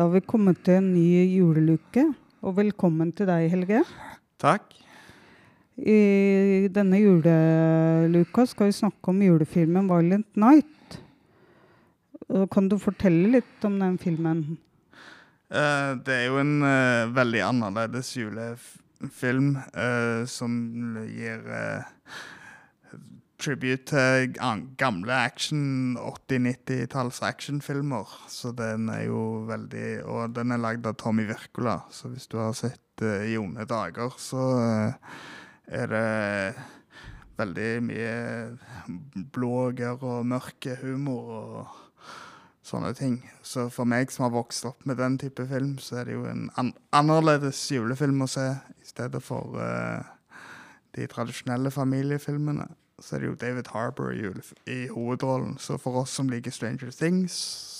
Da har vi kommet til en ny juleluke, og velkommen til deg, Helge. Takk. I denne juleluka skal vi snakke om julefilmen 'Violent Night'. Kan du fortelle litt om den filmen? Eh, det er jo en eh, veldig annerledes julefilm eh, som gir tribute til gamle action 80-90-talls actionfilmer. Så den er jo veldig Og den er lagd av Tommy Wirkola, så hvis du har sett uh, I dager, så uh, er det veldig mye blåger og mørke humor og sånne ting. Så for meg som har vokst opp med den type film, så er det jo en an annerledes julefilm å se i stedet for uh, de tradisjonelle familiefilmene. Så er det jo David Harbour i, i hovedrollen. Så for oss som liker Stranger Things,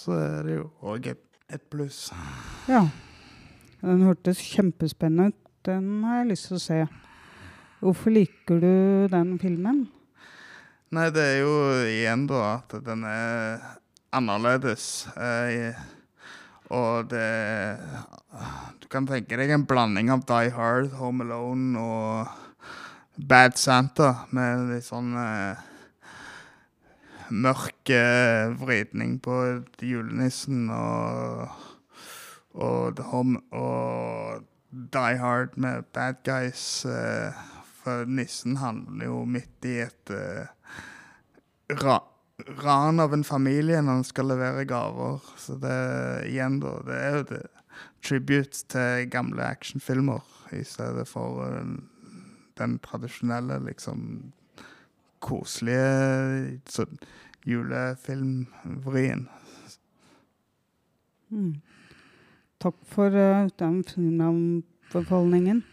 så er det jo òg et, et pluss. Ja. Den hørtes kjempespennende ut. Den har jeg lyst til å se. Hvorfor liker du den filmen? Nei, det er jo igjen da at den er annerledes. Eh, og det Du kan tenke deg en blanding av Die Hard, Home Alone og Bad Santa med litt sånn eh, mørk eh, vridning på julenissen og og, The og Die Hard med Bad Guys. Eh, for nissen handler jo midt i et eh, ra ran av en familie når han skal levere gaver. Så det igjen, da, det er jo det tribute til gamle actionfilmer i stedet for eh, den tradisjonelle, liksom koselige så, julefilmvrien. Mm. Takk for uh, den filmanbefalingen.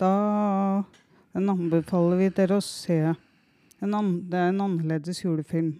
Da den anbefaler vi dere å se. En an det er en annerledes julefilm.